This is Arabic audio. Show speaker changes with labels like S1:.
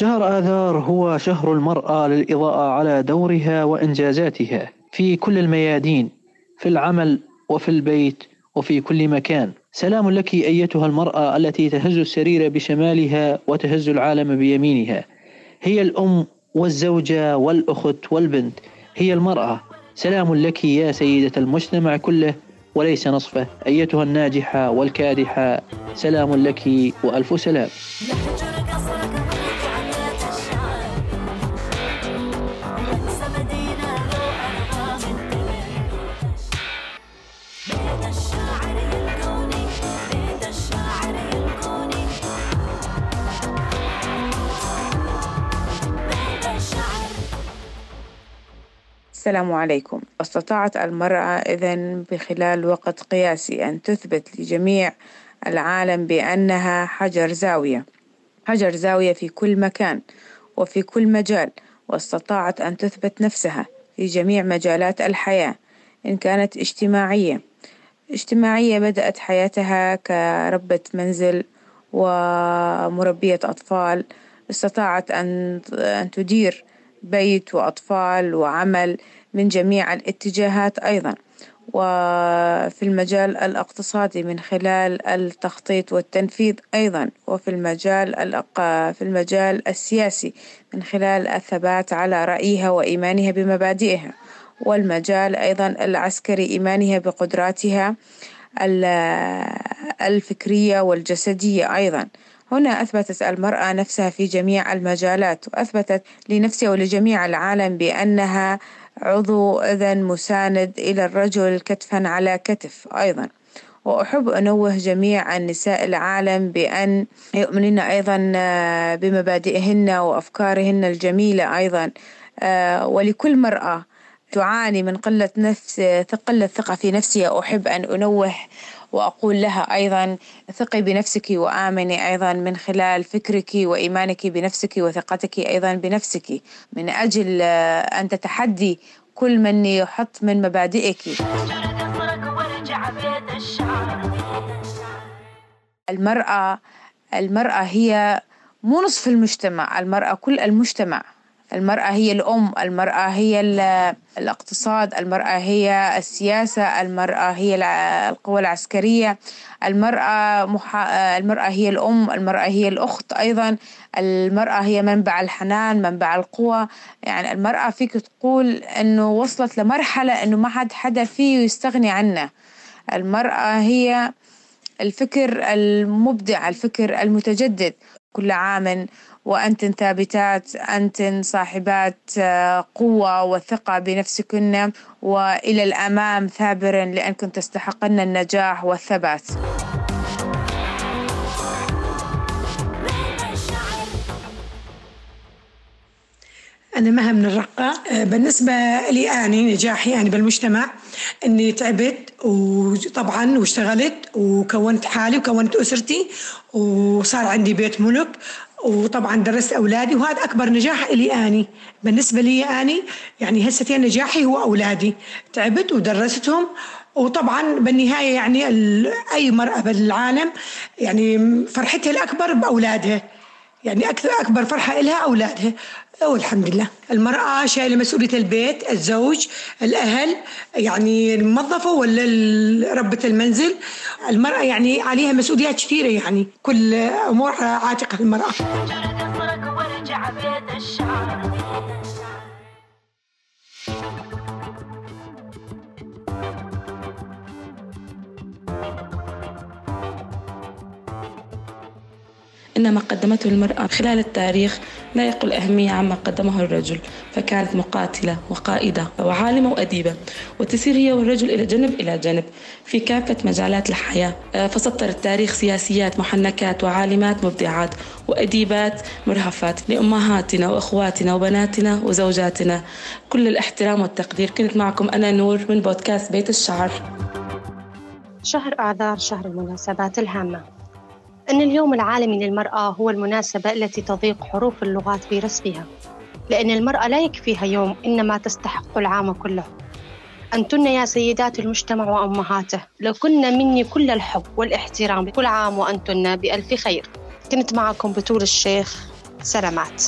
S1: شهر آذار هو شهر المرأة للإضاءة على دورها وإنجازاتها في كل الميادين في العمل وفي البيت وفي كل مكان. سلام لك أيتها المرأة التي تهز السرير بشمالها وتهز العالم بيمينها. هي الأم والزوجة والأخت والبنت. هي المرأة. سلام لك يا سيدة المجتمع كله وليس نصفه. أيتها الناجحة والكادحة. سلام لك وألف سلام.
S2: السلام عليكم. استطاعت المرأة إذا بخلال وقت قياسي أن تثبت لجميع العالم بأنها حجر زاوية. حجر زاوية في كل مكان وفي كل مجال واستطاعت أن تثبت نفسها في جميع مجالات الحياة إن كانت اجتماعية. اجتماعية بدأت حياتها كربة منزل ومربية أطفال. استطاعت أن تدير بيت وأطفال وعمل من جميع الاتجاهات أيضا. وفي المجال الاقتصادي من خلال التخطيط والتنفيذ أيضا. وفي المجال في المجال السياسي من خلال الثبات على رأيها وإيمانها بمبادئها. والمجال أيضا العسكري إيمانها بقدراتها الفكرية والجسدية أيضا. هنا أثبتت المرأة نفسها في جميع المجالات وأثبتت لنفسها ولجميع العالم بأنها عضو إذا مساند إلى الرجل كتفا على كتف أيضا. وأحب أنوه جميع النساء العالم بأن يؤمنن أيضا بمبادئهن وأفكارهن الجميلة أيضا. ولكل مرأة تعاني من قلة نفس قلة ثقة في نفسها. أحب أن أنوه وأقول لها أيضا ثقي بنفسك وآمني أيضا من خلال فكرك وإيمانك بنفسك وثقتك أيضا بنفسك. من أجل أن تتحدي كل من يحط من مبادئك. المرأة المرأة هي مو نصف المجتمع المرأة كل المجتمع. المرأة هي الأم المرأة هي الاقتصاد المرأة هي السياسة المرأة هي القوى العسكرية المرأة محا... المرأة هي الأم المرأة هي الأخت أيضا المرأة هي منبع الحنان منبع القوة يعني المرأة فيك تقول أنه وصلت لمرحلة أنه ما حد حدا فيه يستغني عنه. المرأة هي الفكر المبدع الفكر المتجدد. كل عام وأنتن ثابتات أنتن صاحبات آه، قوة وثقة بنفسكن وإلى الأمام ثابرا لأنكن تستحقن النجاح والثبات.
S3: أنا مها من الرقة. آه، بالنسبة لي أنا نجاحي يعني بالمجتمع إني تعبت وطبعا واشتغلت وكونت حالي وكونت أسرتي وصار عندي بيت ملك. وطبعا درست أولادي وهذا أكبر نجاح لي آني. بالنسبة لي آني يعني هسه نجاحي هو أولادي. تعبت ودرستهم وطبعا بالنهاية يعني أي مرأة بالعالم يعني فرحتها الأكبر بأولادها. يعني أكثر أكبر فرحة لها أولادها. والحمد لله. المرأة شايلة مسؤولية البيت الزوج الأهل يعني الموظفة ولا ربة المنزل. المرأة يعني عليها مسؤوليات كثيرة يعني. كل أمورها عاتقة المرأة.
S4: إن ما قدمته المرأة خلال التاريخ لا يقل أهمية عما قدمه الرجل فكانت مقاتلة وقائدة وعالمة وأديبة وتسير هي والرجل إلى جنب إلى جنب في كافة مجالات الحياة. آه، فسطر التاريخ سياسيات محنكات وعالمات مبدعات وأديبات مرهفات لأمهاتنا وأخواتنا وبناتنا وزوجاتنا. كل الاحترام والتقدير. كنت معكم أنا نور من بودكاست بيت الشعر.
S5: شهر آذار شهر المناسبات الهامة. أن اليوم العالمي للمرأة هو المناسبة التي تضيق حروف اللغات في رسمها لأن المرأة لا يكفيها يوم إنما تستحق العام كله. أنتن يا سيدات المجتمع وأمهاته لكن مني كل الحب والاحترام كل عام وأنتن بألف خير. كنت معكم بتول الشيخ سلامات.